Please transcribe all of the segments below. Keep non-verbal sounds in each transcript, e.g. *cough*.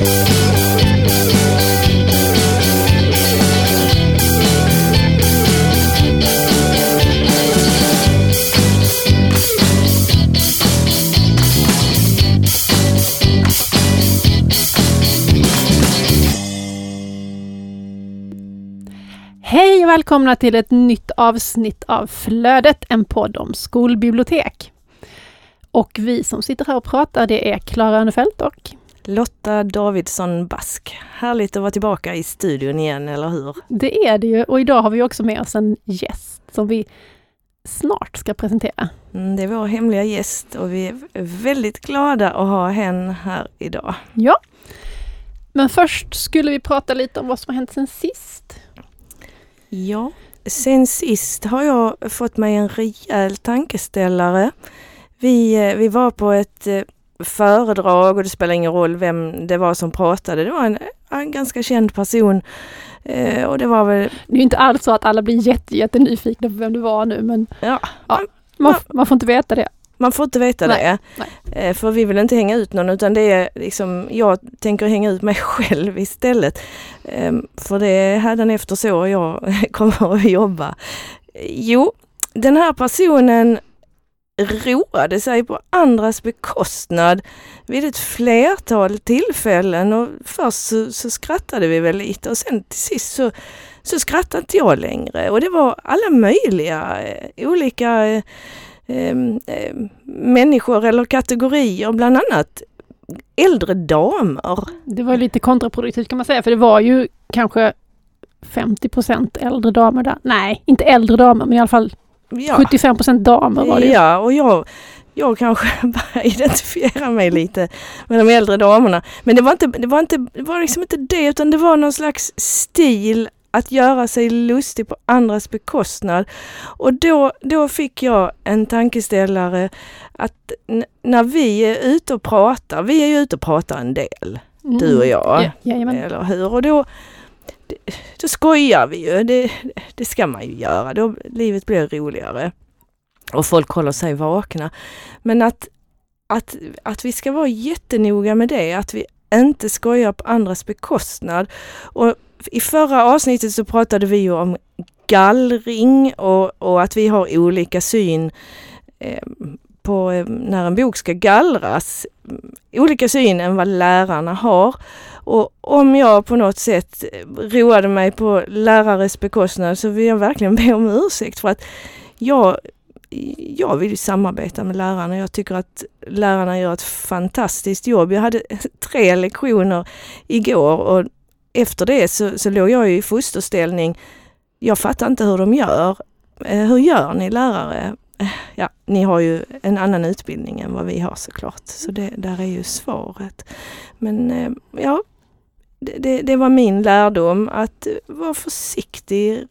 Hej och välkomna till ett nytt avsnitt av Flödet, en podd om skolbibliotek. Och vi som sitter här och pratar det är Klara Örnefelt och Lotta Davidsson Bask. Härligt att vara tillbaka i studion igen, eller hur? Det är det ju och idag har vi också med oss en gäst som vi snart ska presentera. Mm, det är vår hemliga gäst och vi är väldigt glada att ha henne här idag. Ja, men först skulle vi prata lite om vad som har hänt sen sist. Ja, sen sist har jag fått mig en rejäl tankeställare. Vi, eh, vi var på ett eh, föredrag och det spelar ingen roll vem det var som pratade. Det var en, en ganska känd person. Eh, och det var väl... Det är inte alls så att alla blir jätte, jättenyfikna på vem du var nu men Ja, ja, man, man får inte veta det. Man får inte veta Nej, det. nej. Eh, För vi vill inte hänga ut någon utan det är liksom, jag tänker hänga ut mig *laughs* själv istället. Ehm, För det är hädanefter så jag *laughs* kommer att jobba. Jo, den här personen roade sig på andras bekostnad vid ett flertal tillfällen och först så, så skrattade vi väl lite och sen till sist så, så skrattade inte jag längre och det var alla möjliga eh, olika eh, eh, människor eller kategorier, bland annat äldre damer. Det var lite kontraproduktivt kan man säga för det var ju kanske 50% äldre damer där. Nej, inte äldre damer men i alla fall Ja, 75 damer var det ju. ja och jag, jag kanske *laughs* bara identifierar mig lite med de äldre damerna. Men det var, inte, det, var inte, det var liksom inte det utan det var någon slags stil att göra sig lustig på andras bekostnad. Och då, då fick jag en tankeställare att när vi är ute och pratar, vi är ju ute och pratar en del, Mm. du och jag. Ja, jajamän. Eller hur? Och då, då skojar vi ju. Det, det ska man ju göra. Då, livet blir roligare. Och folk håller sig vakna. Men att, att, att vi ska vara jättenoga med det. Att vi inte skojar på andras bekostnad. Och I förra avsnittet så pratade vi ju om gallring och, och att vi har olika syn eh, på eh, när en bok ska gallras. Olika syn än vad lärarna har. Och om jag på något sätt roade mig på lärares bekostnad så vill jag verkligen be om ursäkt för att jag, jag vill samarbeta med lärarna. Jag tycker att lärarna gör ett fantastiskt jobb. Jag hade *laughs* tre lektioner igår och efter det så, så låg jag i fosterställning. Jag fattar inte hur de gör. Eh, hur gör ni lärare? Eh, ja, ni har ju en annan utbildning än vad vi har såklart. Så det där är ju svaret. Men eh, ja, det, det, det var min lärdom att vara försiktig.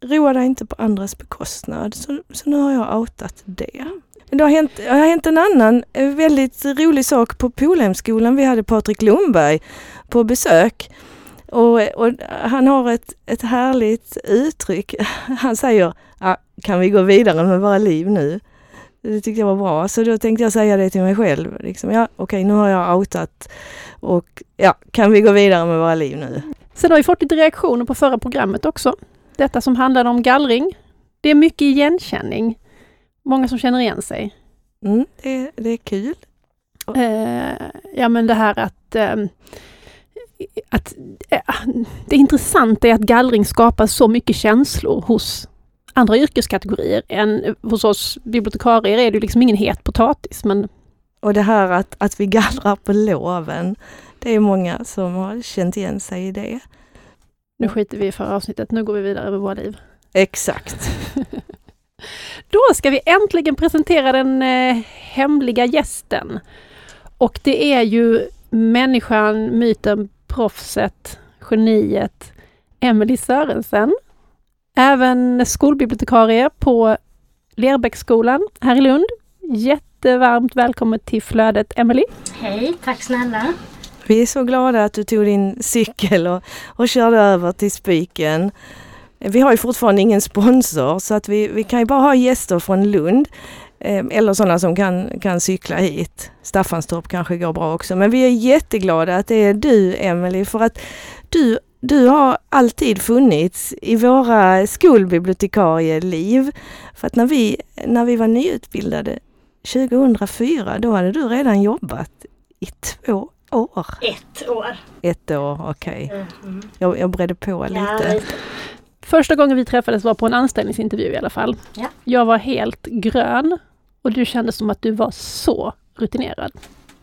Roa dig inte på andras bekostnad. Så, så nu har jag outat det. Men det har hänt, det har hänt en annan eh, väldigt rolig sak på Polhemskolan. Vi hade Patrik Lundberg på besök. Och, och han har ett, ett härligt uttryck. *laughs* Han säger, ah, kan vi gå vidare med våra liv nu? Det tyckte jag var bra, så då tänkte jag säga det till mig själv. Liksom, ja, okej, nu har jag outat och ja, kan vi gå vidare med våra liv nu? Sen har vi fått lite reaktioner på förra programmet också. Detta som handlade om gallring. Det är mycket igenkänning. Många som känner igen sig. Mm, det, det är kul. Eh, ja men det här att, ehm, att eh, det intressanta är att gallring skapar så mycket känslor hos andra yrkeskategorier än hos oss bibliotekarier är det liksom ingen het potatis men Och det här att, att vi gallrar på loven, det är många som har känt igen sig i det. nu skiter vi i förra avsnittet, nu går vi vidare med våra liv. Exakt. *laughs* Då ska vi äntligen presentera den eh, hemliga gästen. Och det är ju människan, myten, proffset, geniet Emelie Sörensen. Även skolbibliotekarie på Lerbäcksskolan här i Lund. Jättevarmt välkommen till Flödet Emelie. Hej, tack snälla. Vi är så glada att du tog din cykel och, och körde över till Spiken. Vi har ju fortfarande ingen sponsor så att vi, vi kan ju bara ha gäster från Lund. Eh, eller sådana som kan, kan cykla hit. Staffanstorp kanske går bra också. Men vi är jätteglada att det är du Emelie för att du, du har alltid funnits i våra skolbibliotekarieliv. För att när vi, när vi var nyutbildade 2004 då hade du redan jobbat i två år. Ett år. Ett år, okej. Okay. Mm. Jag, jag bredde på lite. Ja, lite. Första gången vi träffades var på en anställningsintervju i alla fall. Ja. Jag var helt grön och du kändes som att du var så rutinerad.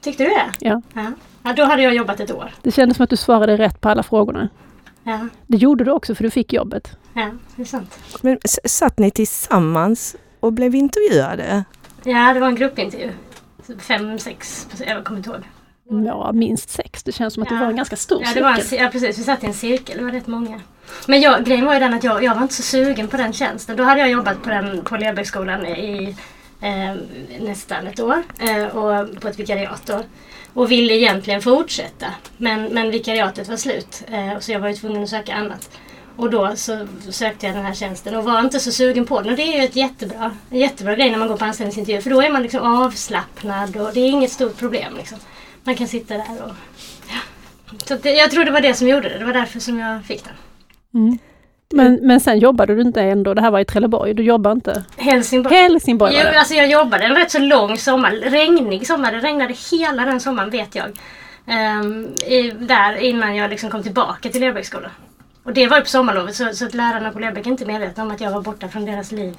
Tyckte du det? Ja. ja. Ja, då hade jag jobbat ett år. Det kändes som att du svarade rätt på alla frågorna. Ja, Det gjorde du också för du fick jobbet. ja det är sant. Men satt ni tillsammans och blev intervjuade? Ja, det var en gruppintervju. Fem, sex, jag kommer inte ihåg. Ja, minst sex. Det känns som att det Ja. var en ganska stor Ja, det var en, cirkel. ci- ja precis, vi satt i en cirkel, det var rätt många. Men jag, grejen var ju den att jag, jag var inte så sugen på den tjänsten. Då hade jag jobbat på, den, på Lerbäcksskolan i eh, nästan ett år eh, och på ett vikariat då. Och ville egentligen fortsätta. Men, men vikariatet var slut eh, så jag var ju tvungen att söka annat. Och då så sökte jag den här tjänsten och var inte så sugen på den. Och det är ju ett jättebra, en jättebra grej när man går på anställningsintervju. För då är man liksom avslappnad och det är inget stort problem. Liksom. Man kan sitta där och så det, jag tror det var det som gjorde det. Det var därför som jag fick den. Mm. Men, men sen jobbade du inte ändå. Det här var i Trelleborg. Du jobbade inte. Helsingborg. Helsingborg var Jo, alltså jag jobbade en rätt så lång sommar. Regnig sommar. Det regnade hela den sommaren vet jag. Ehm, i, där innan jag liksom kom tillbaka till Lerbäcksskolan. Och det var ju på sommarlovet så, så att lärarna på Lerbäck är inte medvetna om att jag var borta från deras liv.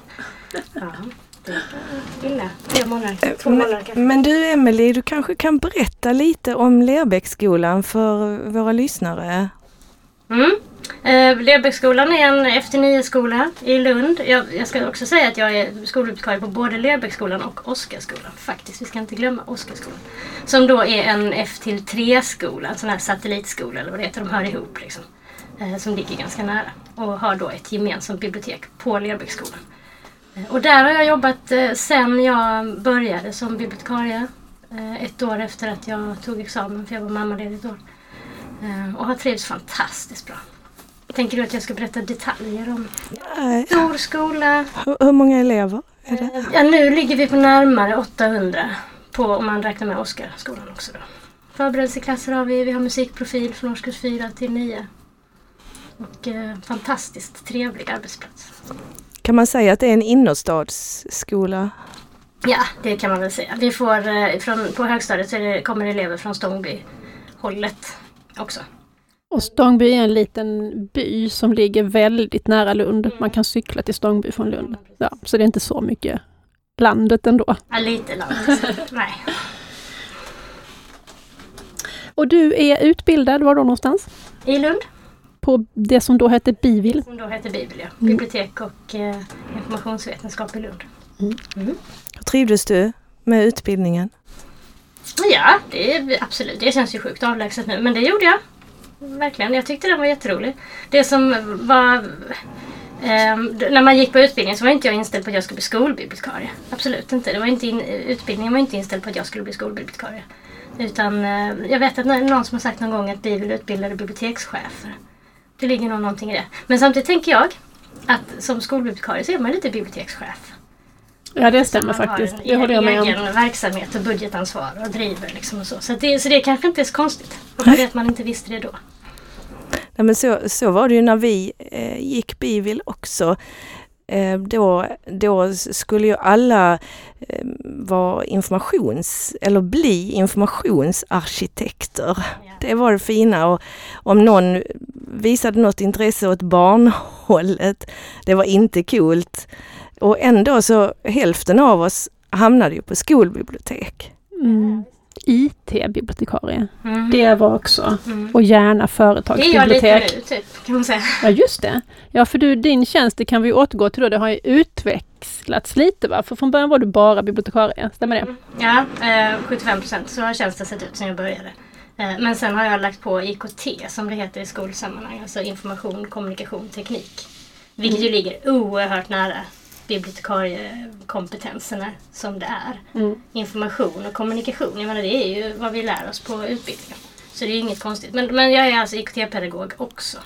Ja, det var illa. Tre månader. Två månader kanske. Men du Emelie, du kanske kan berätta lite om Lerbäcksskolan för våra lyssnare? Mm. Eh, Lerbäcksskolan är en efter nio skola i Lund. Jag, jag ska också säga att jag är skolbibliotekarie på både Lerbäcksskolan och Oskarskolan. Faktiskt, vi ska inte glömma Oskarskolan. Som då är en F till 3-skola, en sån här satellitskola eller vad det heter, de hör ihop liksom. Eh, som ligger ganska nära och har då ett gemensamt bibliotek på Lerbäcksskolan. Eh, och där har jag jobbat eh, sen jag började som bibliotekarie. Eh, ett år efter att jag tog examen för jag var mammaledig ett år. Eh, och har trivts fantastiskt bra. Tänker du att jag ska berätta detaljer om stor skola? Hur, hur många elever är det? Eh, Ja, nu ligger vi på närmare 800 på, om man räknar med Oscarskolan också. Då. Förberedelseklasser har vi, vi har musikprofil från årskurs 4 till 9. Och eh, fantastiskt trevlig arbetsplats. Kan man säga att det är en innerstadsskola? Ja, det kan man väl säga. Vi får, eh, från, på högstadiet så det, kommer elever från Stångby-hållet också. Och Stångby är en liten by som ligger väldigt nära Lund. Man kan cykla till Stångby från Lund. Ja, så det är inte så mycket landet ändå. Ja, lite landet. *laughs* Nej. Och du är utbildad, var då någonstans? I Lund, På det som då hette Bivil. som då heter Bibel, ja. Bibliotek och eh, informationsvetenskap i Lund. Hur trivdes du med utbildningen? Ja, det är, absolut. Det känns ju sjukt avlägset nu, men det gjorde jag. Verkligen. Jag tyckte den var jätterolig. Det som var... Eh, när man gick på utbildningen så var inte jag inställd på att jag skulle bli skolbibliotekarie. Absolut inte. Det var inte in, utbildningen var inte inställd på att jag skulle bli skolbibliotekarie. Utan eh, jag vet att någon som har sagt någon gång att vi vill utbilda bibliotekschefer. Det ligger nog någonting i det. Men samtidigt tänker jag att som skolbibliotekarie så är man lite bibliotekschef. Ja, det stämmer Man faktiskt. har Det håller jag med om. egen verksamhet och budgetansvar och driver liksom och så. Så, det, så det kanske inte är så konstigt. Bara att man inte visste det då. Nej, men så, så var det ju när vi eh, gick Bivil också. Eh, då, då skulle ju alla eh, vara informations eller bli informationsarkitekter. Det var det fina och om någon visade något intresse åt barnhållet, det var inte coolt. Och ändå så hälften av oss hamnade ju på skolbibliotek. Mm. IT-bibliotekarie. Mm. Det var också. Mm. Och gärna Det är jag företagsbibliotek. lite nu, typ, kan man säga. Ja, just det. Ja, för du, din tjänst, det kan vi återgå till då, det har ju utvecklats lite va? För från början var du bara bibliotekarie, stämmer det? Ja, eh, 75 procent. Så har tjänsten sett ut sedan jag började. Eh, men sen har jag lagt på IKT som det heter i skolsammanhang. Alltså information, kommunikation, teknik. Vilket ju ligger oerhört nära bibliotekariekompetenserna som det är. Mm. Information och kommunikation, jag menar det är ju vad vi lär oss på utbildningen. Så det är inget konstigt. Men, men jag är alltså IKT-pedagog också.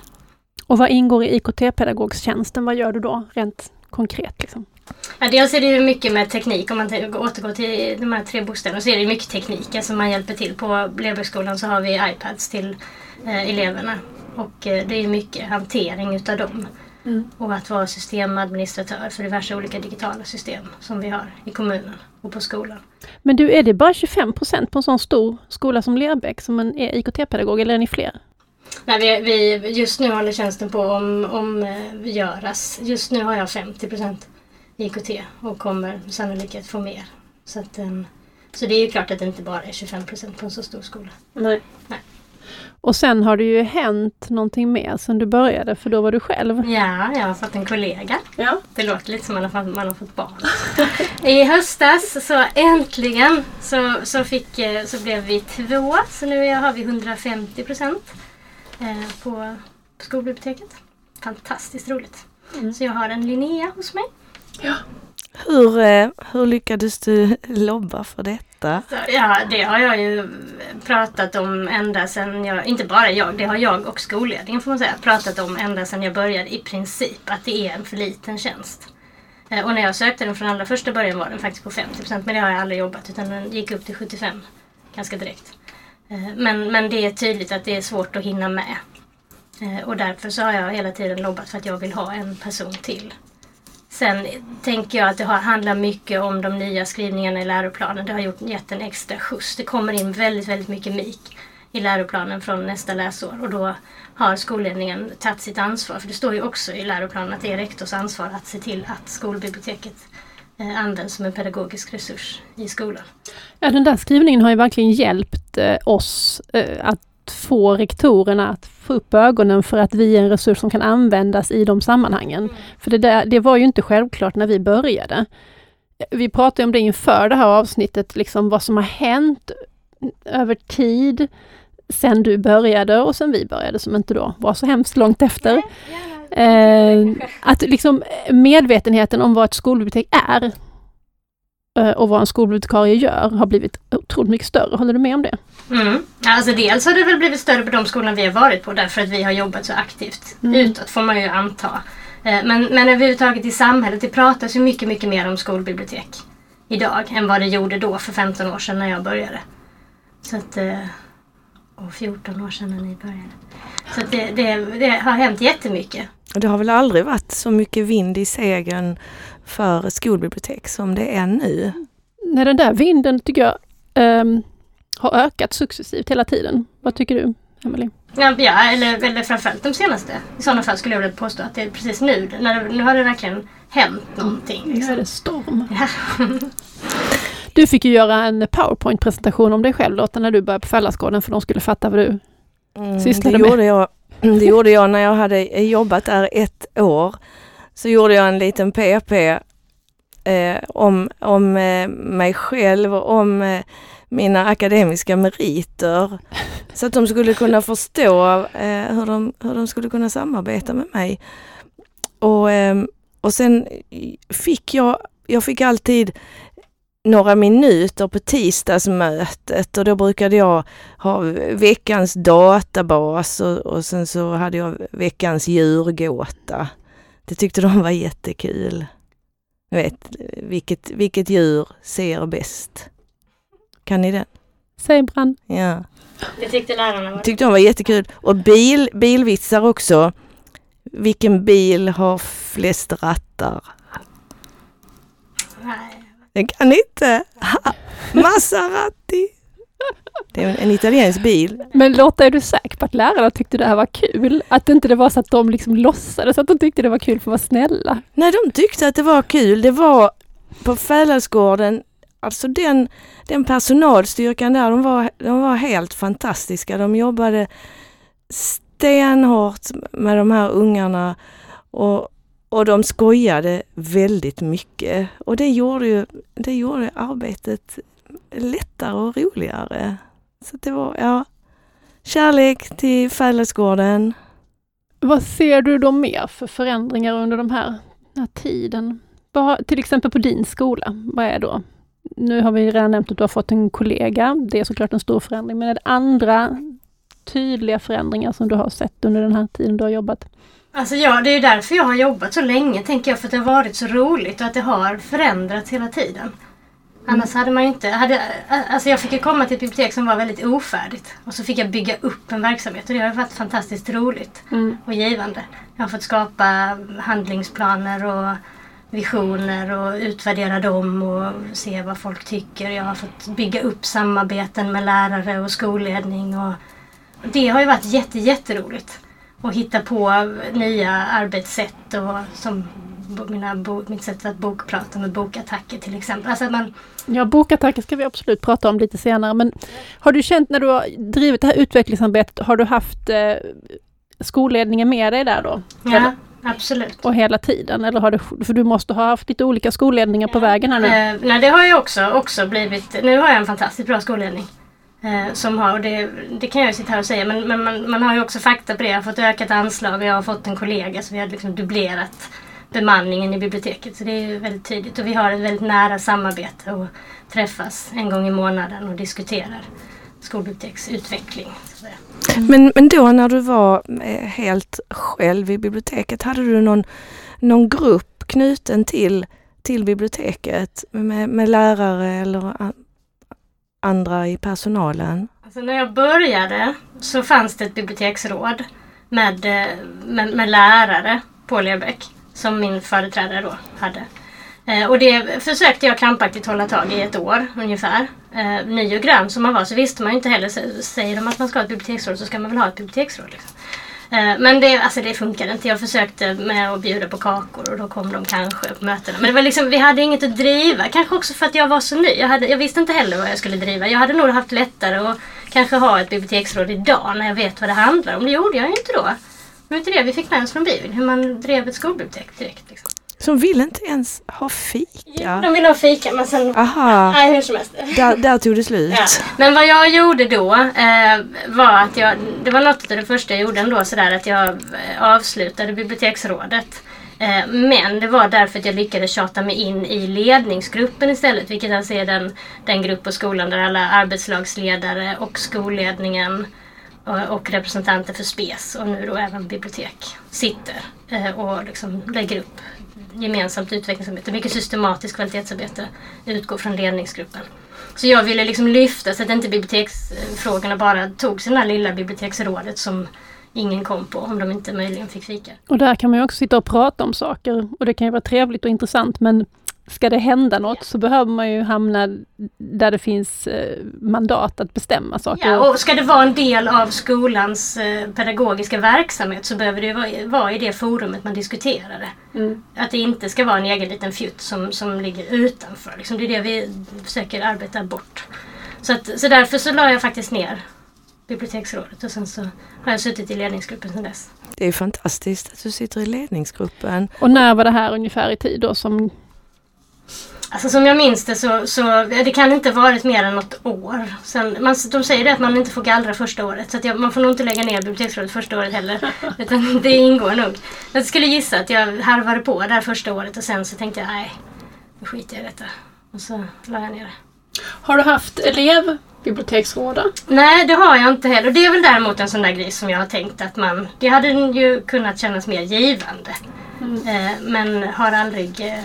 Och vad ingår i IKT-pedagogstjänsten? Vad gör du då rent konkret? Liksom? Ja, dels är det ju mycket med teknik. Om man te- återgår till de här tre bokstäverna så är det mycket teknik som man hjälper till. På Lerbäcksskolan så har vi iPads till eh, eleverna. Och eh, det är mycket hantering utav dem. Mm. Och att vara systemadministratör för diverse olika digitala system som vi har i kommunen och på skolan. Men du, är det bara 25 procent på en sån stor skola som Lerbäck som en IKT-pedagog eller är ni fler? Nej, vi, vi, just nu håller tjänsten på om, om, eh, göras. Just nu har jag 50 procent IKT och kommer sannolikt få mer. Så, att, em, så det är ju klart att det inte bara är 25 procent på en så stor skola. Nej. Nej. Och sen har det ju hänt någonting mer sen du började, för då var du själv. Ja, jag har fått en kollega. Ja. Det låter lite som man har fått, man har fått barn. *laughs* I höstas så äntligen så, så, fick, eh, så blev vi två. Så nu har vi 150 procent eh, på skolbiblioteket. Fantastiskt roligt. Mm. Så jag har en Linnea hos mig. Hur, eh, hur lyckades du *laughs* lobba för detta? Så, ja, det har jag ju pratat om ända sedan jag, inte bara jag, det har jag och skolledningen får man säga, pratat om ända sedan jag började i princip, att det är en för liten tjänst. Eh, och när jag sökte den från allra första början var den faktiskt på 50 procent, men det har jag aldrig jobbat utan den gick upp till 75 ganska direkt. Eh, men, men det är tydligt att det är svårt att hinna med. Eh, och därför så har jag hela tiden lobbat för att jag vill ha en person till. Sen tänker jag att det handlar mycket om de nya skrivningarna i läroplanen. Det har gjort, gett en extra skjuts. Det kommer in väldigt, väldigt mycket MIK i läroplanen från nästa läsår och då har skolledningen tagit sitt ansvar. För det står ju också i läroplanen att det är rektors ansvar att se till att skolbiblioteket eh, används som en pedagogisk resurs i skolan. Ja, den där skrivningen har ju verkligen hjälpt eh, oss eh, att få rektorerna att få upp ögonen för att vi är en resurs som kan användas i de sammanhangen. För det, där, det var ju inte självklart när vi började. Vi pratade om det inför det här avsnittet, liksom vad som har hänt över tid sen du började och sen vi började, som inte då var så hemskt långt efter. Eh, att liksom medvetenheten om vad ett skolbibliotek är och vad en skolbibliotekarie gör har blivit otroligt mycket större. Håller du med om det? Mm. Alltså dels har det väl blivit större på de skolorna vi har varit på därför att vi har jobbat så aktivt Mm. utåt får man ju anta. Eh, Men, men överhuvudtaget i samhället, det pratas ju mycket, mycket mer om skolbibliotek idag än vad det gjorde då för 15 år sedan när jag började. Så att, eh, och 14 år sedan när ni började. Så att det, det, det har hänt jättemycket. Det har väl aldrig varit så mycket vind i segern för skolbibliotek som det är nu. Nej, den där vinden tycker jag ehm, har ökat successivt hela tiden. Vad tycker du, Emelie? Ja, ja eller, eller framförallt de senaste. I sådana fall skulle jag vilja påstå att det är precis nu. När, nu har det verkligen hänt någonting. Nu är Liksom. det storm. *laughs* Ja. Du fick ju göra en powerpoint-presentation om dig själv Lotta, när du började på Fällasgården för de skulle fatta vad du... Mm, Sysslade det, med. gjorde jag, *laughs* det gjorde jag när jag hade jobbat där ett år. Så gjorde jag en liten PP eh, om, om eh, mig själv och om eh, mina akademiska meriter. *laughs* Så att de skulle kunna förstå eh, hur, de, hur de skulle kunna samarbeta med mig. Och, eh, och sen fick jag, jag fick alltid några minuter på tisdagsmötet och då brukade jag ha veckans databas och, och sen så hade jag veckans djurgåta. Det tyckte de var jättekul. Jag vet, vilket, vilket djur ser bäst? Kan ni den? Säg Brand. Ja. Det tyckte lärarna var Tyckte de var jättekul. Och bil, bilvitsar också. Vilken bil har flest rattar? Nej. Den kan inte. Ha, Maserati. Det är en italiensk bil. Men Lotta, är du säker på att lärarna tyckte det här var kul? Att inte det var så att de liksom låtsades att de tyckte det var kul för att vara snälla? Nej, de tyckte att det var kul. Det var på Fäladsgården, alltså den, den personalstyrkan där, de var, de var helt fantastiska. De jobbade stenhårt med de här ungarna och, och de skojade väldigt mycket. Och det gjorde ju det gjorde arbetet lättare och roligare. Så det var, ja, kärlek till Fäladsgården. Vad ser du då mer för förändringar under de här, den här tiden? Vad, har- till exempel på din skola, vad är då? Nu har vi redan nämnt att du har fått en kollega. Det är såklart en stor förändring, men är det andra tydliga förändringar som du har sett under den här tiden du har jobbat? Alltså ja, det är ju därför jag har jobbat så länge tänker jag. För att det har varit så roligt och att det har förändrats hela tiden. Annars hade man ju inte... Hade, alltså jag fick ju komma till ett bibliotek som var väldigt ofärdigt. Och så fick jag bygga upp en verksamhet och det har varit fantastiskt roligt Mm. och givande. Jag har fått skapa handlingsplaner och visioner och utvärdera dem och se vad folk tycker. Jag har fått bygga upp samarbeten med lärare och skolledning. Och det har ju varit jätte, jätteroligt. Och hitta på nya arbetssätt och som mina bo, mitt sätt att bokprata med bokattacker till exempel. Alltså man, Ja, bokattacker ska vi absolut prata om lite senare, men har du känt när du har drivit det här utvecklingsarbetet, har du haft eh, skolledningen med dig där då? ja, Eller- absolut. Och hela tiden? Eller har du, för du måste ha haft lite olika skolledningar på vägen här nu? Eh, nej, det har ju också, också blivit... Nu har jag en fantastiskt bra skolledning. Eh, som har, och det, det kan jag ju sitta här och säga, men, men man, man har ju också fakta på det. Jag har fått ökat anslag och jag har fått en kollega så vi har liksom dubblerat bemanningen i biblioteket. Så det är ju väldigt tydligt. Och vi har ett väldigt nära samarbete och träffas en gång i månaden och diskuterar skolbiblioteksutveckling. Säga. Men, men då när du var eh, helt själv i biblioteket, hade du någon, någon grupp knuten till, till biblioteket med, med lärare eller andra i personalen? Alltså när jag började så fanns det ett biblioteksråd med, eh, med, med lärare på Lerbäck som min företrädare då hade. Eh, och det försökte jag krampaktigt hålla tag i ett år ungefär. Eh, ny och grön som man var så visste man ju inte heller, så- säger de att man ska ha ett biblioteksråd så ska man väl ha ett biblioteksråd. Liksom. Eh, Men det, alltså det funkade inte. Jag försökte med att bjuda på kakor och då kom de kanske på mötena. Men det var liksom, vi hade inget att driva. Kanske också för att jag var så ny. Jag, hade, jag visste inte heller vad jag skulle driva. Jag hade nog haft lättare att kanske ha ett biblioteksråd idag när jag vet vad det handlar om. Det gjorde jag ju inte då. Var inte det vi fick med oss från Bibeln. Hur man drev ett skolbibliotek direkt. Liksom. Som ville inte ens ha fika? De ville ha fika men sen... Aha, *laughs* Nej, hur som helst. där, där tog det slut. Ja. Men vad jag gjorde då eh, var att jag, det var något av det första jag gjorde ändå sådär att jag eh, avslutade biblioteksrådet. Eh, men det var därför att jag lyckades tjata mig in i ledningsgruppen istället. Vilket alltså är den, den grupp på skolan där alla arbetslagsledare och skolledningen och, representanter för SPES och nu då även bibliotek sitter eh, och liksom lägger upp gemensamt utvecklingsarbete. Mycket systematiskt kvalitetsarbete utgår från ledningsgruppen. Så jag ville liksom lyfta så att inte biblioteksfrågorna bara tog sina det lilla biblioteksrådet som ingen kom på om de inte möjligen fick fika. Och där kan man ju också sitta och prata om saker och det kan ju vara trevligt och intressant men ska det hända något så behöver man ju hamna där det finns eh, mandat att bestämma saker. Ja, och ska det vara en del av skolans eh, pedagogiska verksamhet så behöver det vara i det forumet man diskuterar det. Mm. Att det inte ska vara en egen liten fjutt som, som ligger utanför. Liksom det är det vi försöker arbeta bort. Så, att, så därför så la jag faktiskt ner biblioteksrådet och sen så har jag suttit i ledningsgruppen sedan dess. Det är fantastiskt att du sitter i ledningsgruppen. Och när var det här ungefär i tid då som Alltså som jag minns det så, så det kan inte varit mer än något år. Sen, man, de säger det att man inte får gallra första året så jag, man får nog inte lägga ner biblioteksrådet första året heller. *laughs* Utan det ingår nog. Jag skulle gissa att jag harvade på där första året och sen så tänkte jag nej, nu skiter jag i detta. Och så la jag ner det. Har du haft elevbiblioteksråd? då? Nej, det har jag inte heller. Det är väl däremot en sån där grej som jag har tänkt att man... Det hade ju kunnat kännas mer givande. Eh, men har aldrig eh,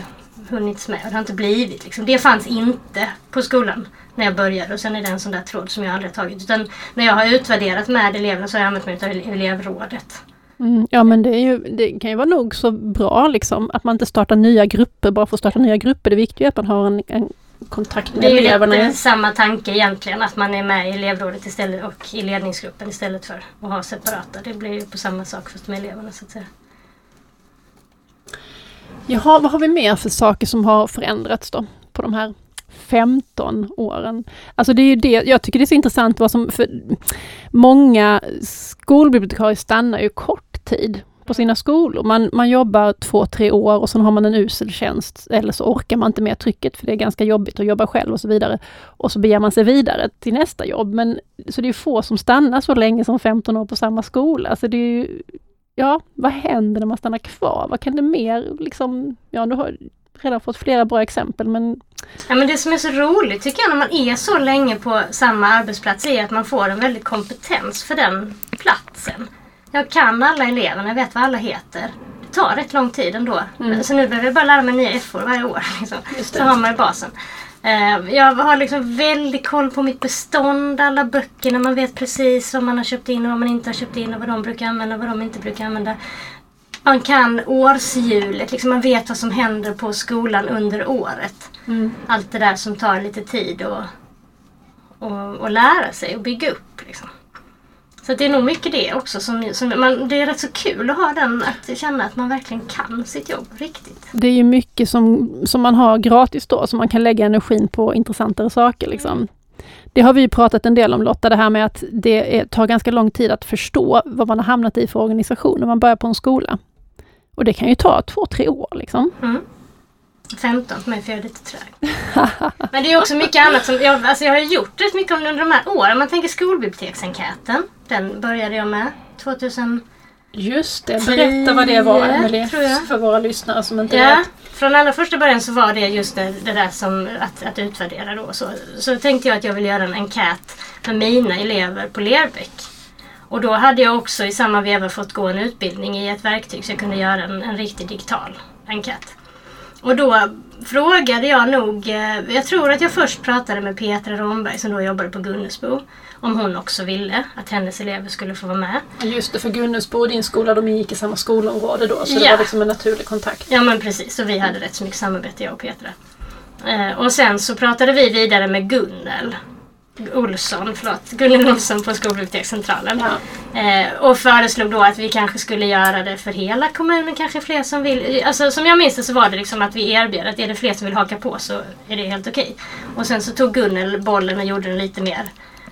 hunnits med. Det har inte blivit liksom. Det fanns inte på skolan när jag började och sen är det en sån där tråd som jag aldrig tagit. Utan när jag har utvärderat med eleverna så har jag använt mig av ele- elevrådet. Mm, ja men det, ju, det kan ju vara nog så bra liksom att man inte startar nya grupper bara för att starta nya grupper. Det viktiga är att man har en, en kontakt med Det är ju eleverna. lite samma tanke egentligen. Att man är med i elevrådet istället och i ledningsgruppen istället för att ha separata. Det blir ju på samma sak fast med eleverna så att säga. Jaha, vad har vi mer för saker som har förändrats då på de här 15 åren? Alltså det är ju det, jag tycker det är så intressant vad som, för många skolbibliotekarier stannar ju kort tid på sina skolor. Man, man jobbar två, tre år och sen har man en usel tjänst eller så orkar man inte med trycket för det är ganska jobbigt att jobba själv och så vidare. Och så beger man sig vidare till nästa jobb. Men, så det är få som stannar så länge som 15 år på samma skola. Så det är ju, ja, vad händer när man stannar kvar? Vad kan det mer liksom, ja nu har redan fått flera bra exempel men Ja, men det som är så roligt tycker jag när man är så länge på samma arbetsplats är att man får en väldig kompetens för den platsen. Jag kan alla eleverna, jag vet vad alla heter. Det tar rätt lång tid ändå. Mm. Så nu behöver jag bara lära mig nya F-ord varje år. Liksom. Så har man ju basen. Eh, Jag har liksom väldigt koll på mitt bestånd, alla böckerna. Man vet precis vad man har köpt in och vad man inte har köpt in och vad de brukar använda och vad de inte brukar använda. Man kan årshjulet, liksom man vet vad som händer på skolan under året. Mm. Allt det där som tar lite tid att och, och lära sig och bygga upp. Liksom. Så det är nog mycket det också. Som, som man, det är rätt så kul att ha den, att känna att man verkligen kan sitt jobb riktigt. Det är ju mycket som, som man har gratis då, som man kan lägga energin på intressantare saker. Liksom. Det har vi ju pratat en del om Lotta, det här med att det är, tar ganska lång tid att förstå vad man har hamnat i för organisation när man börjar på en skola. Och det kan ju ta två, tre år. Liksom. Mm. 15 för mig för jag är lite trög. *laughs* Men det är också mycket annat som, jag, alltså jag har gjort rätt mycket under de här åren. Man tänker skolbiblioteksenkäten. Den började jag med 2000. Just det, berätta vad det var, Emelie, för, våra lyssnare som inte Ja, från allra första början så var det just det, det där som att, att utvärdera då. Så, så tänkte jag att jag ville göra en enkät med mina elever på Lerbäck. Och då hade jag också i samma veva fått gå en utbildning i ett verktyg så jag kunde göra en, en riktig digital enkät. Och då frågade jag nog, eh, jag tror att jag först pratade med Petra Romberg som då jobbade på Gunnesbo. Om hon också ville att hennes elever skulle få vara med. Just det, för Gunnesbo och din skola, de gick i samma skolområde då, så det Ja. var liksom en naturlig kontakt. Ja men precis, och vi hade rätt så mycket samarbete jag och Petra. Eh, och sen så pratade vi vidare med Gunnel Olsson, förlåt, Gunnel Olsson på Skolbibliotekscentralen. Ja. Eh, och föreslog då att vi kanske skulle göra det för hela kommunen, kanske fler som vill. Alltså som jag minns det så var det liksom att vi erbjöd att är det fler som vill haka på så är det helt okej. Och sen så tog Gunnel bollen och gjorde den lite mer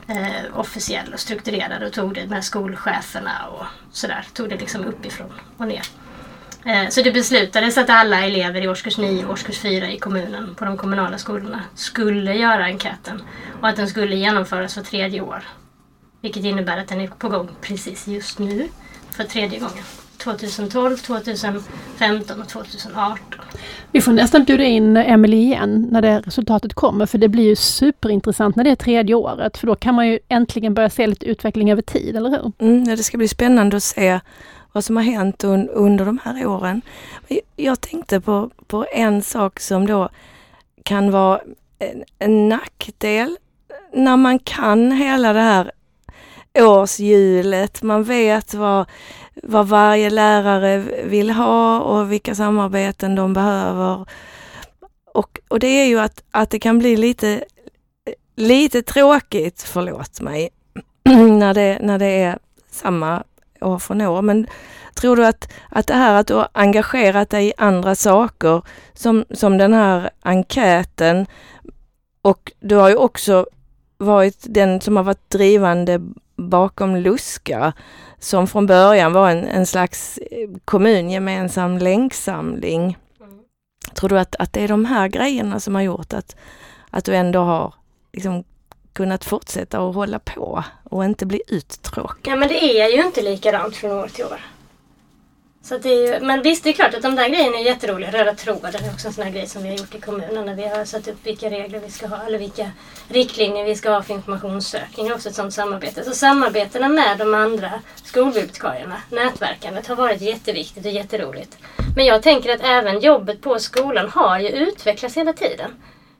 eh, officiell och strukturerad och tog det med skolcheferna och sådär. Tog det liksom uppifrån och ner. Eh, Så det beslutades att alla elever i årskurs 9 och årskurs 4 i kommunen på de kommunala skolorna skulle göra enkäten. Och att den skulle genomföras för tredje år. Vilket innebär att den är på gång precis just nu för tredje gången. 2012, 2015 och 2018. Vi får nästan bjuda in Emily igen när det resultatet kommer, för det blir ju superintressant när det är tredje året, för då kan man ju äntligen börja se lite utveckling över tid, eller hur? Mm, det ska bli spännande att se vad som har hänt un, under de här åren. Jag- Jag tänkte på, på en sak som då kan vara en, en nackdel när man kan hela det här årshjulet. Man vet vad, vad varje lärare vill ha och vilka samarbeten de behöver. Och, och det är ju att, att det kan bli lite, lite tråkigt, förlåt mig, *clears throat* när det, när det är samma år från år. Men tror du att, att det här att du har engagerat dig i andra saker som, som den här enkäten och du har ju också varit den som har varit drivande bakom Luska som från början var en, en slags eh, kommungemensam länksamling. Tror du att, att det är de här grejerna som har gjort att, att du ändå har liksom kunnat fortsätta att hålla på och inte bli uttråkad? Ja men det är ju inte likadant från år till år. Så det är ju, men visst, det är klart att de där grejerna är jätteroliga. Röda tråden är också en sån här grej som vi har gjort i kommunen när vi har satt upp vilka regler vi ska ha eller vilka riktlinjer vi ska ha för informationssökning. Det är också ett sånt samarbete. Så samarbetena med de andra skolbibliotekarierna, nätverkandet, har varit jätteviktigt och jätteroligt. Men jag tänker att även jobbet på skolan har ju utvecklats hela tiden.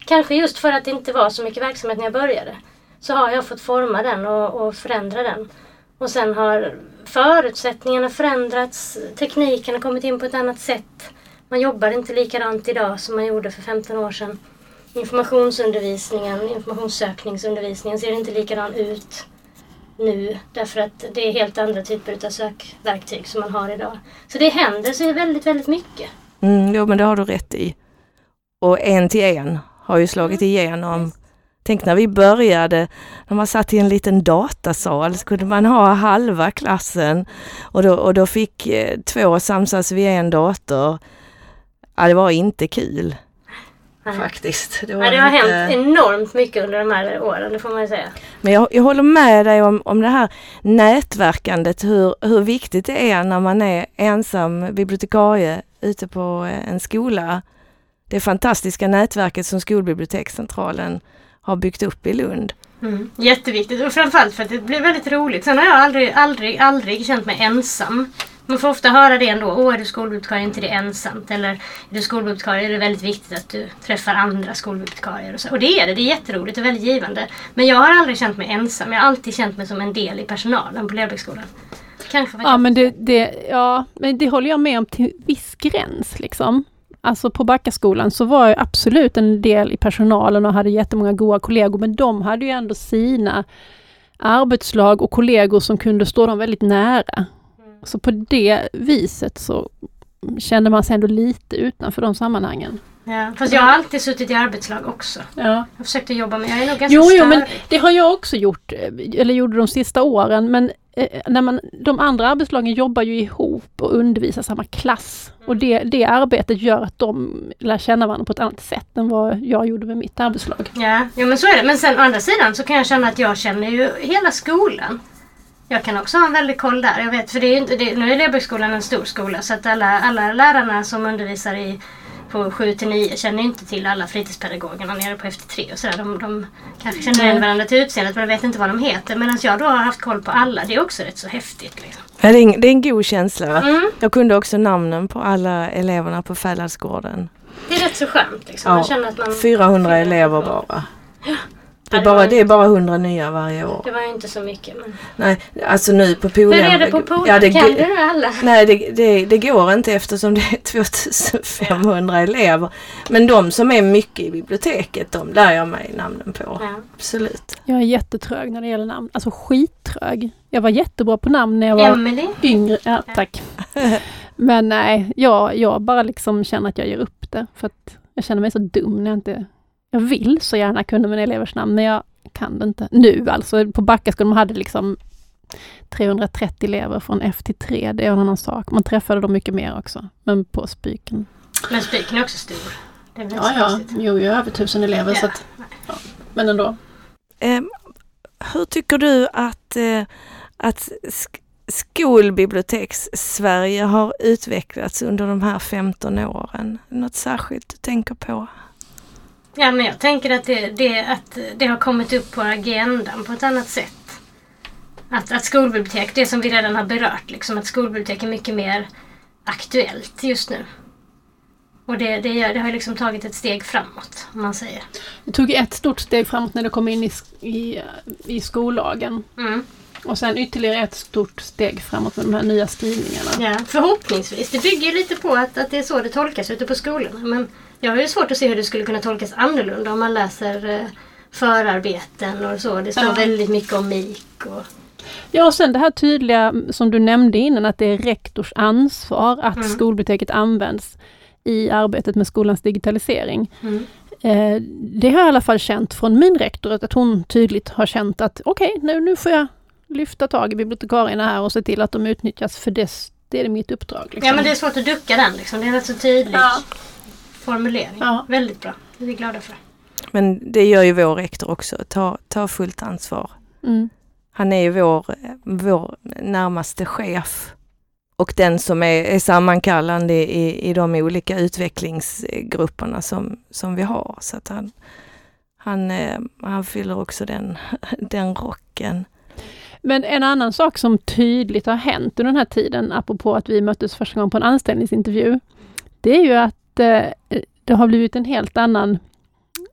Kanske just för att det inte var så mycket verksamhet när jag började. Så har jag fått forma den och, och förändra den. Och sen har förutsättningarna förändrats, tekniken har kommit in på ett annat sätt. Man jobbar inte likadant idag som man gjorde för 15 år sedan. Informationsundervisningen, informationssökningsundervisningen ser inte likadan ut nu därför att det är helt andra typer av sökverktyg som man har idag. Så det händer så väldigt, väldigt mycket. Mm, jo, men det har du rätt i. Och en till en har ju slagit igenom. Tänk när vi började, när man satt i en liten datasal så kunde man ha halva klassen och då, och då fick eh, två samsas vid en dator. Ja, det var inte kul Nej. faktiskt. Det, Ja, det har inte- hänt enormt mycket under de här åren, det får man ju säga. Men jag, jag håller med dig om, om det här nätverkandet, hur, hur viktigt det är när man är ensam bibliotekarie ute på eh, en skola. Det fantastiska nätverket som Skolbibliotekscentralen har byggt upp i Lund. Mm. Jätteviktigt och framförallt för att det blir väldigt roligt. Sen har jag aldrig, aldrig, aldrig känt mig ensam. Man får ofta höra det ändå. Åh, är du skolbibliotekarie är inte det ensamt. Eller är du skolbibliotekarie är det väldigt viktigt att du träffar andra skolbibliotekarier. Och, så. och det är det. Det är jätteroligt och väldigt givande. Men jag har aldrig känt mig ensam. Jag har alltid känt mig som en del i personalen på Lerbäcksskolan. Kanske Ja men det, det, ja, men det håller jag med om till viss gräns. Liksom. Alltså på Backaskolan så var jag absolut en del i personalen och hade jättemånga goda kollegor, men de hade ju ändå sina arbetslag och kollegor som kunde stå dem väldigt nära. Så på det viset så kände man sig ändå lite utanför de sammanhangen. Ja, fast jag har alltid suttit i arbetslag också. Ja. Jag försökte jobba med, jag är nog ganska Jo, jo, men det har jag också gjort, eh, eller gjorde de sista åren, men eh, när man, de andra arbetslagen jobbar ju ihop och undervisar samma klass. Och det, det arbetet gör att de lär känna varandra på ett annat sätt än vad jag gjorde med mitt arbetslag. Ja, ja men så är det. Men sen å andra sidan så kan jag känna att jag känner ju hela skolan. Jag kan också ha en väldig koll där. Jag vet, för det är ju inte, det, nu är Lebergsskolan en stor skola så att alla, alla lärarna som undervisar i på 7 till 9 känner inte till alla fritidspedagogerna nere på FT3 och sådär. De, de kanske känner igen varandra till utseendet men vet inte vad de heter. Medan jag då har haft koll på alla. Det är också rätt så häftigt. Liksom. Ja, det, är en, det är en god känsla. Mm. Jag kunde också namnen på alla eleverna på Fälladsgården. Det är rätt så skönt. Liksom. Man känner att man, 400 elever bara. Ja, det var bara, det är bara 100 nya varje år. det var ju inte så mycket. Men... Nej, alltså nu på Hur Polhem. är det på Polen? Ja, det, kan du alla? Nej, det, det, det går inte eftersom det är *laughs* 2500 elever. Men de som är mycket i biblioteket, de lär jag mig namnen på. Ja. Absolut. Jag är jättetrög när det gäller namn, alltså skittrög. Jag var jättebra på namn när jag var Emily? yngre. Ja, tack. Men nej, jag, jag bara liksom känner att jag ger upp det. För att jag känner mig så dum när jag inte... Jag vill så gärna kunna mina elevers namn, men jag kan det inte. Nu alltså, på Backaskolan man hade liksom 330 elever från F till 3, det är en annan sak. Man träffade dem mycket mer också, men på Spyken. Men Spiken är också stor. Det är Ja, ja, jo, jag är över tusen elever Ja. så att, ja. Men ändå. Eh, hur tycker du att, eh, att sk- skolbiblioteks-Sverige har utvecklats under de här 15 åren? Något särskilt du tänker på? Ja, men jag tänker att det, det, att det har kommit upp på agendan på ett annat sätt. Att, att skolbibliotek, det som vi redan har berört, liksom, att skolbibliotek är mycket mer aktuellt just nu. Och det, det, gör- det har liksom tagit ett steg framåt, om man säger. Det tog ett stort steg framåt när det kom in i, i, i skollagen. Mm. Och sen ytterligare ett stort steg framåt med de här nya skrivningarna. Ja, förhoppningsvis. Det bygger lite på att, att det är så det tolkas ute på skolorna. Men jag har ju svårt att se hur det skulle kunna tolkas annorlunda om man läser eh, förarbeten och så. Det står Ja. väldigt mycket om MIK. Och, Ja, och sen det här tydliga som du nämnde innan att det är rektors ansvar att Mm. skolbiblioteket används i arbetet med skolans digitalisering. mm. Eh, det har jag i alla fall känt från min rektor, att hon tydligt har känt att okej, nu, nu får jag lyfta tag i bibliotekarierna här och se till att de utnyttjas för det, det är mitt uppdrag. Liksom. Ja men det är svårt att ducka den liksom. Det är rätt så tydlig Ja. Formulering. Ja. Väldigt bra. Det är vi glada för. Men det gör ju vår rektor också, ta, ta fullt ansvar. Mm. Han är ju vår, vår närmaste chef och den som är, är sammankallande i, i de olika utvecklingsgrupperna som, som vi har. Så att han, han, eh, han fyller också den, *laughs* den rocken. Men en annan sak som tydligt har hänt under den här tiden, apropå att vi möttes första gången på en anställningsintervju, det är ju att eh, det har blivit en helt annan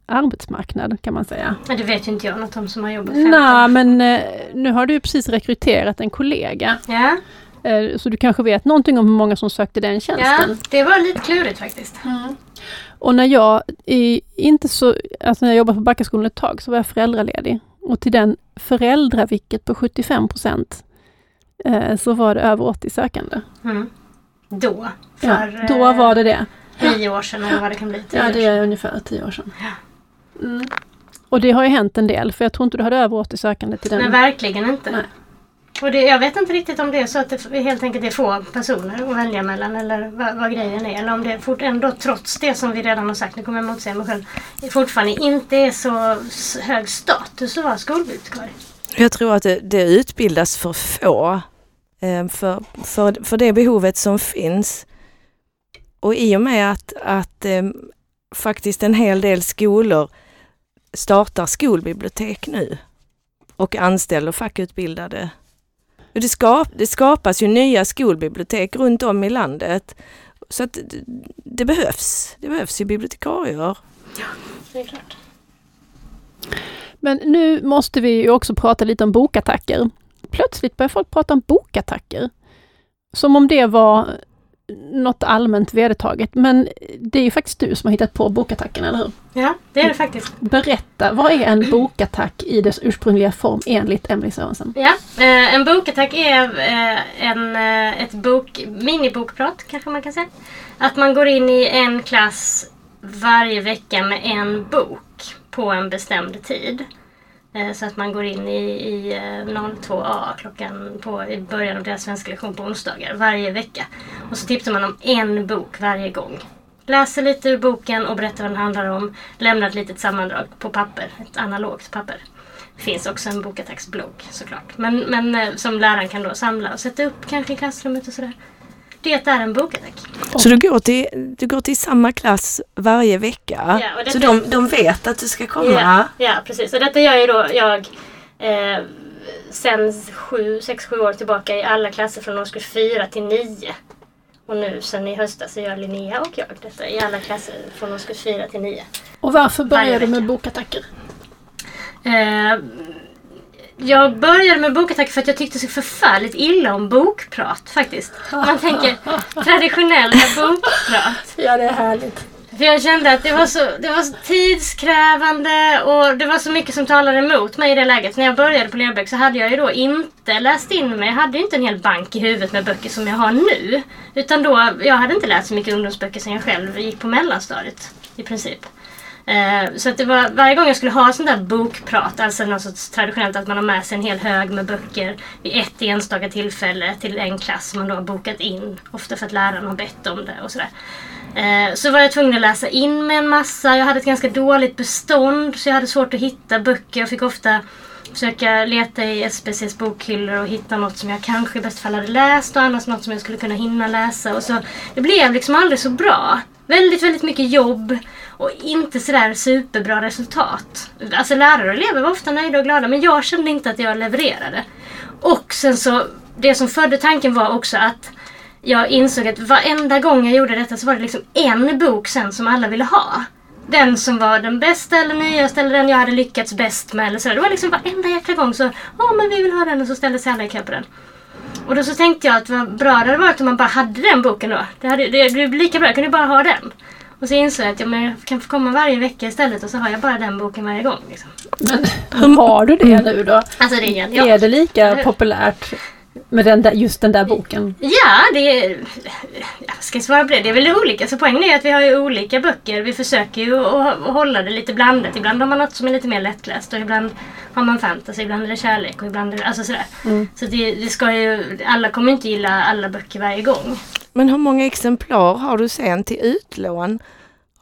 arbetsmarknad kan man säga. Men det vet ju inte jag något om som har jobbat 15 Nej, men eh, nu har du precis rekryterat en kollega, Ja, eh, så du kanske vet någonting om hur många som sökte den ja, tjänsten. det var lite klurigt faktiskt. Och när jag, inte så, alltså när jag jobbade på Backaskolan ett tag så var jag föräldraledig. Och till den föräldravicket på 75 procent så var det över 80 sökande. Mm. Då, för Ja, då var det det. Nio år sedan eller vad det kan bli. tio Ja, det är ungefär 10 år sedan. Mm. Och det har ju hänt en del, för jag tror inte du hade över 80 sökande till Nej, den. verkligen inte. Nej. Och det, jag vet inte riktigt om det är så att det helt enkelt är få personer att välja mellan eller vad, vad grejen är. Eller om det fort, ändå trots det som vi redan har sagt, nu kommer jag motsäga mig själv, fortfarande inte är så hög status att vara skolbibliotekarie. Jag tror att det, det utbildas för få eh, för, för, för det behovet som finns. Och i och med att, att eh, faktiskt en hel del skolor startar skolbibliotek nu och anställer fackutbildade. Det, skap, det skapas ju nya skolbibliotek runt om i landet. Så att det, det behövs. Det behövs ju bibliotekarier. Ja, det är klart. Men nu måste vi ju också prata lite om bokattacker. Plötsligt börjar folk prata om bokattacker. Som om det var något allmänt vedertaget. Men det är ju faktiskt du som har hittat på bokattacken, eller hur? Ja, det är det faktiskt. Berätta, vad är en bokattack i dess ursprungliga form enligt Emelie Sörensen? Ja, eh, en bokattack är eh, en, eh, ett bok, minibokprat kanske man kan säga. Att man går in i en klass varje vecka med en bok på en bestämd tid. Eh, så att man går in i, i eh, 02A klockan på, i början av deras svenska lektion på onsdagar varje vecka. Och så tipsar man om en bok varje gång. Läser lite ur boken och berättar vad den handlar om. Lämnar ett litet sammandrag på papper, ett analogt papper. Det finns också en bokattacksblogg såklart. Men, men eh, som läraren kan då samla och sätta upp kanske i klassrummet och sådär. Det är en bokattack. Så du går, till, du går till samma klass varje vecka? Ja, så de, de vet att du ska komma? Ja, ja precis. Och detta gör ju då jag eh, sen sju, sex, sju år tillbaka i alla klasser från årskurs fyra till nio. Och nu sen i höstas så gör Linnea och jag detta i alla klasser från årskurs fyra till nio. Och varför började du med bokattacker? Eh, jag började med bokattack för att jag tyckte så förfärligt illa om bokprat faktiskt. Man tänker traditionella *laughs* bokprat. Ja, det är härligt. För jag kände att det var, så, det var så tidskrävande och det var så mycket som talade emot mig i det läget. När jag började på Lerbäck så hade jag ju då inte läst in mig. Jag hade ju inte en hel bank i huvudet med böcker som jag har nu. Utan då, jag hade inte läst så mycket ungdomsböcker sen jag själv gick på mellanstadiet i princip. Eh, så att det var varje gång jag skulle ha sånt där bokprat, alltså något sorts traditionellt att man har med sig en hel hög med böcker vid ett enstaka tillfälle till en klass som man då har bokat in. Ofta för att läraren har bett om det och sådär. Eh, Så var jag tvungen att läsa in med en massa. Jag hade ett ganska dåligt bestånd så jag hade svårt att hitta böcker. Jag fick ofta försöka leta i SBCs bokhyllor och hitta något som jag kanske i bäst fall hade läst och annars något som jag skulle kunna hinna läsa. Och så, det blev liksom aldrig så bra. Väldigt, väldigt mycket jobb och inte sådär superbra resultat. Alltså lärare och elever var ofta nöjda och glada men jag kände inte att jag levererade. Och sen så, det som födde tanken var också att jag insåg att varenda gång jag gjorde detta så var det liksom en bok sen som alla ville ha. Den som var den bästa eller nyaste eller den jag hade lyckats bäst med. Eller sådär. Det var liksom varenda jäkla gång så, ja men vi vill ha den och så ställde sig alla i kö på den. Och då så tänkte jag att vad bra det hade varit om man bara hade den boken då. Det hade det, det blev lika bra, jag kunde bara ha den. Och så insåg jag att ja, men jag kan få komma varje vecka istället och så har jag bara den boken varje gång. Liksom. Men *laughs* har du det nu då? Alltså det är, ja. Är det lika populärt med den där, just den där boken? Ja, det är... Jag ska svara på det. Det är väl olika. Så poängen är att vi har ju olika böcker. Vi försöker ju att hålla det lite blandat. Ibland har man något som är lite mer lättläst och ibland har man fantasy. Ibland är det kärlek och ibland är det... Alltså sådär. Så det, det ska ju... Alla kommer inte gilla alla böcker varje gång. Men hur många exemplar har du sen till utlån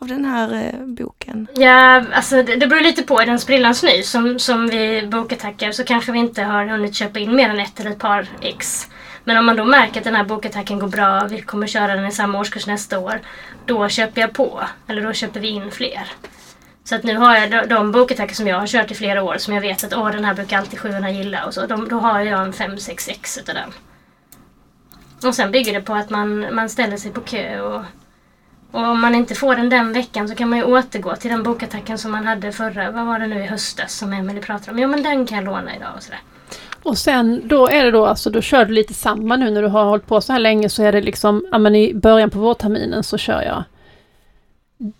av den här eh, boken? Ja, alltså det, det beror lite på. Är den sprillans ny som, som vi bokattacker, så kanske vi inte har hunnit köpa in mer än ett eller ett par ex. Men om man då märker att den här bokattacken går bra, vi kommer köra den i samma årskurs nästa år. Då köper jag på. Eller då köper vi in fler. Så att nu har jag de, de bokattacker som jag har kört i flera år som jag vet att åh, den här brukar alltid sjuorna gilla och så. De, då har jag en 5-6 ex utav den. Och sen bygger det på att man, man ställer sig på kö och och om man inte får den den veckan så kan man ju återgå till den bokattacken som man hade förra, vad var det nu i höstas som Emelie pratade om. Jo men den kan jag låna idag och sådär. Och sen då är det då alltså, då kör du lite samma nu när du har hållit på så här länge så är det liksom, ja men i början på vårterminen så kör jag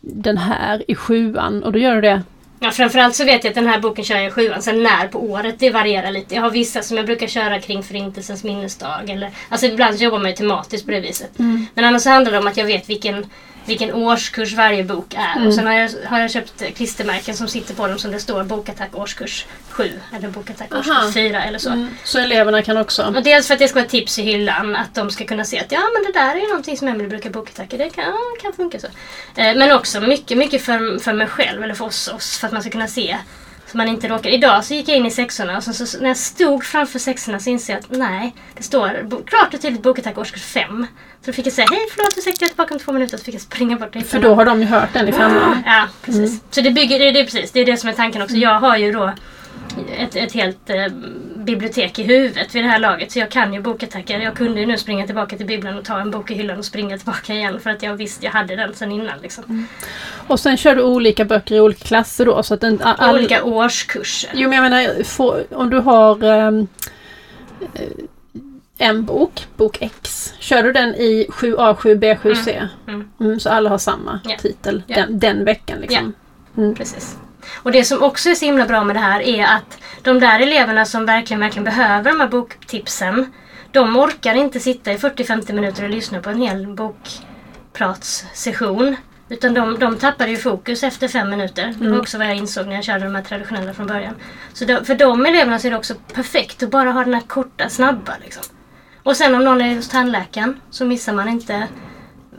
den här i sjuan och då gör du det. Ja framförallt så vet jag att den här boken kör jag i sjuan. Sen när på året det varierar lite. Jag har vissa som jag brukar köra kring Förintelsens minnesdag. Eller, alltså ibland jobbar man ju tematiskt på det viset. Men annars så handlar det om att jag vet vilken, vilken årskurs varje bok är. Och sen har jag, har jag köpt klistermärken som sitter på dem som det står bokattack årskurs 7 eller bokattack Aha. årskurs 4 eller så. Så eleverna kan också. Och dels för att det ska vara tips i hyllan, att de ska kunna se att ja men det där är ju någonting som Emelie brukar bokattacka, det kan, kan funka så. Eh, men också mycket, mycket för, för mig själv, eller för oss, oss, för att man ska kunna se. Så man inte råkar. Idag så gick jag in i sexorna och så, så, när jag stod framför sexorna så insåg jag att nej, det står bo, klart och tydligt bokattack årskurs 5. Så då fick jag säga hej förlåt ursäkta jag är tillbaka om två minuter så fick jag springa bort och För då har de ju hört den i femman. Ja, precis. Så det, bygger, det, det precis, det är det som är tanken också. Jag har ju då ett, ett helt eh, bibliotek i huvudet vid det här laget. Så jag kan ju bokattacker. Jag kunde ju nu springa tillbaka till bibblan och ta en bok i hyllan och springa tillbaka igen för att jag visste jag hade den sedan innan. Liksom. Och sen kör du olika böcker i olika klasser då? Så att en, I all, olika årskurser. Jo men jag menar, få, om du har eh, en bok, bok X. Kör du den i 7A, 7B, 7C? Mm. Mm, så alla har samma Ja. titel Ja. den, den veckan liksom? Mm. Precis. Och det som också är så himla bra med det här är att de där eleverna som verkligen, verkligen behöver de här boktipsen, de orkar inte sitta i 40-50 minuter och lyssna på en hel bokpratssession. Utan de, de tappade ju fokus efter fem minuter. Det var också vad jag insåg när jag körde de här traditionella från början. Så då, för de eleverna så är det också perfekt att bara ha den här korta, snabba. Liksom. Och sen om någon är hos tandläkaren så missar man inte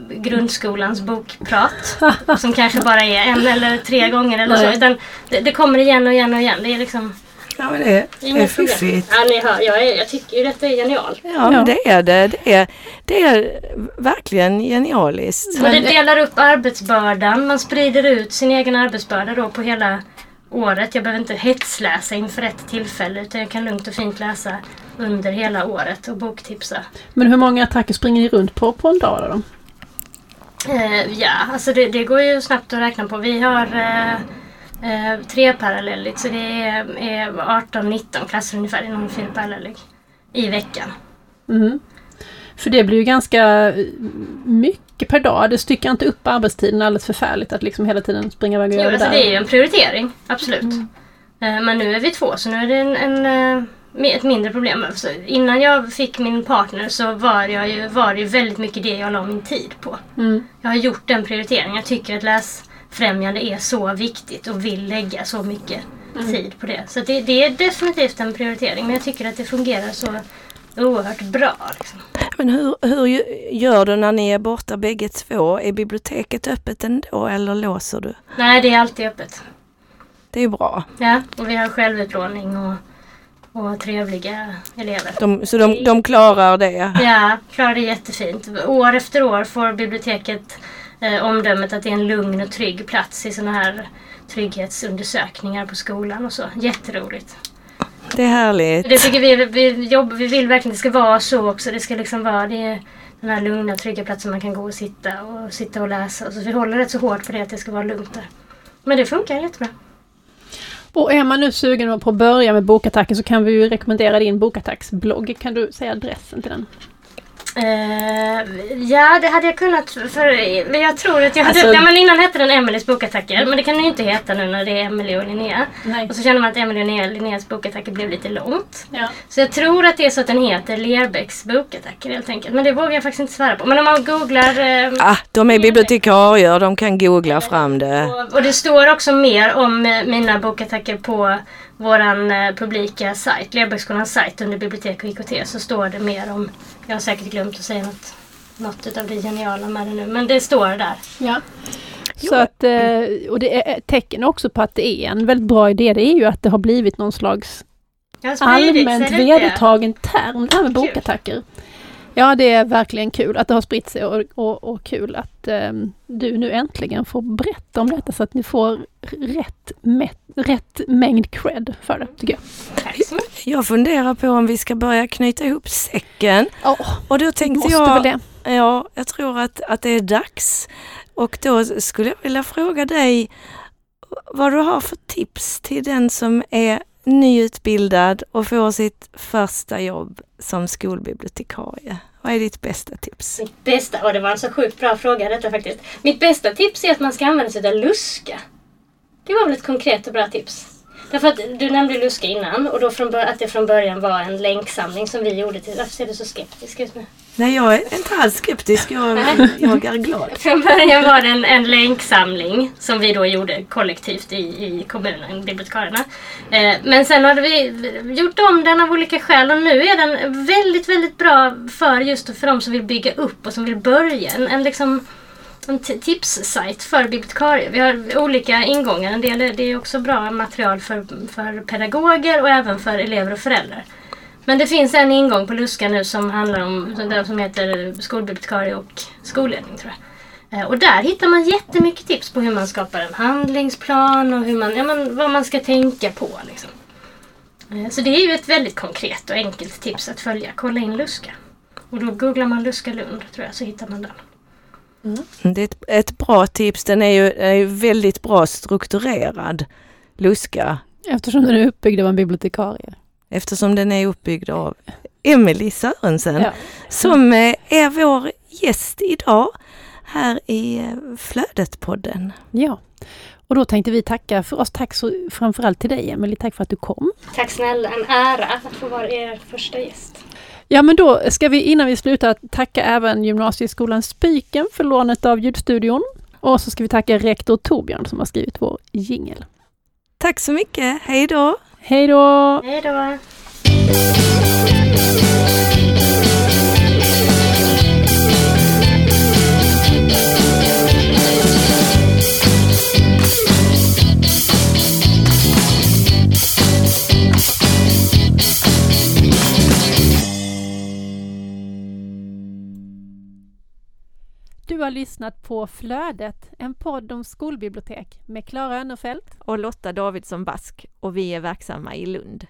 grundskolans bokprat. *laughs* som kanske bara är en eller tre gånger eller så. Nej. Utan det, det kommer igen och igen och igen. Det är liksom Ja, men det, är- det är fiffigt. Ja, ni hör, jag, är, jag tycker ju detta är genialt. Ja, Ja. men det är det. Det är, det är verkligen genialiskt. Och det delar upp arbetsbördan. Man sprider ut sin egen arbetsbörda då på hela året. Jag behöver inte hetsläsa inför ett tillfälle utan jag kan lugnt och fint läsa under hela året och boktipsa. Men hur många attacker springer ni runt på på en dag då? Eh, ja, alltså det, det går ju snabbt att räkna på. Vi har eh, eh, tre parallelligt så det är, är 18-19 klasser ungefär inom fyra parallellig i veckan. Mm. För det blir ju ganska mycket per dag. Det styckar inte upp arbetstiden alldeles förfärligt att liksom hela tiden springa iväg och Jo, göra alltså det det är där. ju en prioritering, absolut. Eh, Men nu är vi två så nu är det en, en, eh, ett mindre problem. Så innan jag fick min partner så var, jag ju, var det ju väldigt mycket det jag la min tid på. Mm. Jag har gjort den prioriteringen. Jag tycker att läsfrämjande är så viktigt och vill lägga så mycket tid på det. Så det, det är definitivt en prioritering men jag tycker att det fungerar så oerhört bra. Liksom. Men hur, hur gör du när ni är borta bägge två? Är biblioteket öppet ändå eller låser du? Nej, det är alltid öppet. Det är bra. Ja, och vi har självutlåning och, och trevliga elever. De, så de, de klarar det. Ja, klarar det jättefint. År efter år får biblioteket eh, omdömet att det är en lugn och trygg plats i sådana här trygghetsundersökningar på skolan och så. Jätteroligt. Det är härligt. Det tycker vi, vi, jobb, vi vill verkligen att det ska vara så också. Det ska liksom vara det, den här lugna, trygga platsen man kan gå och sitta och sitta och läsa. Så vi håller rätt så hårt på det att det ska vara lugnt där. Men det funkar jättebra. Och är man nu sugen på att börja med bokattacker så kan vi ju rekommendera din bokattacksblogg. Kan du säga adressen till den? Eh, ja, det hade jag kunnat. För, men jag tror att jag hade... Alltså- ja, men innan hette den Emelies bokattacker. Men det kan den ju inte heta nu när det är Emelie och Linnea. Nej. Och så känner man att Emelie och Linnea, Linneas bokattacker blev lite långt. Ja. Så jag tror att det är så att den heter Lerbäcks bokattacker helt enkelt. Men det vågar jag faktiskt inte svära på. Men om man googlar... Eh, Ah, de är bibliotekarier, de kan googla fram det. och, och det står också mer om eh, mina bokattacker på våran eh, publika sajt, Lerbäcksskolans sajt under bibliotek och IKT. Så står det mer om... Jag har säkert glömt att säga något, något av det geniala med det nu. Men det står där. Ja. Så att, eh, och det är ett tecken också på att det är en väldigt bra idé. Det är ju att det har blivit någon slags allmänt vedertagen term, det här med Kul. bokattacker. Ja, det är verkligen kul att det har spritt sig och, och, och kul att ehm, du nu äntligen får berätta om detta så att ni får rätt, mä- rätt mängd cred för det, tycker jag. Jag funderar på om vi ska börja knyta ihop säcken. Ja, Och då tänkte jag, väl det. ja, jag tror att, att det är dags. Och då skulle jag vilja fråga dig vad du har för tips till den som är nyutbildad och får sitt första jobb som skolbibliotekarie. Vad är ditt bästa tips? Mitt bästa, och det var en så sjukt bra fråga detta faktiskt. Mitt bästa tips är att man ska använda sig av luska. Det var väl ett konkret och bra tips. Därför att du nämnde Luska innan och då från, att det från början var en länksamling som vi gjorde till... Varför ser du så skeptisk ut nu? Nej, jag är inte alls skeptisk. Jag, jag är glad. Från början var det en, en länksamling som vi då gjorde kollektivt i, i kommunen, bibliotekarierna. Eh, men sen hade vi gjort om den av olika skäl och nu är den väldigt, väldigt bra för just för de som vill bygga upp och som vill börja. En, en liksom en tipssajt för bibliotekarier. Vi har olika ingångar. En del är, det är också bra material för, för pedagoger och även för elever och föräldrar. Men det finns en ingång på Luska nu som handlar om som- som heter skolbibliotekarie och skolledning tror jag. Eh, Och där hittar man jättemycket tips på hur man skapar en handlingsplan och hur man, ja, men, vad man ska tänka på. Liksom. Eh, Så det är ju ett väldigt konkret och enkelt tips att följa. Kolla in Luska. Och då googlar man Luska Lund tror jag så hittar man den. Det är ett, ett bra tips. Den är ju, är ju väldigt bra strukturerad, Luska, Eftersom den är uppbyggd av en bibliotekarie. Eftersom den är uppbyggd av Emelie Sörensen Ja. som eh, är vår gäst idag här i eh, Flödet-podden. ja. Och då tänkte vi tacka för oss. Tack så framförallt till dig Emelie. Tack för att du kom. Tack snälla, en ära att få vara er första gäst. Ja men då ska vi innan vi slutar tacka även gymnasieskolan Spiken för lånet av ljudstudion. Och så ska vi tacka rektor Torbjörn som har skrivit vår jingel. Tack så mycket, hej då! Hej då! Hej då! Har lyssnat på Flödet, en podd om skolbibliotek med Klara Önnerfelt och Lotta Davidsson Bask och vi är verksamma i Lund.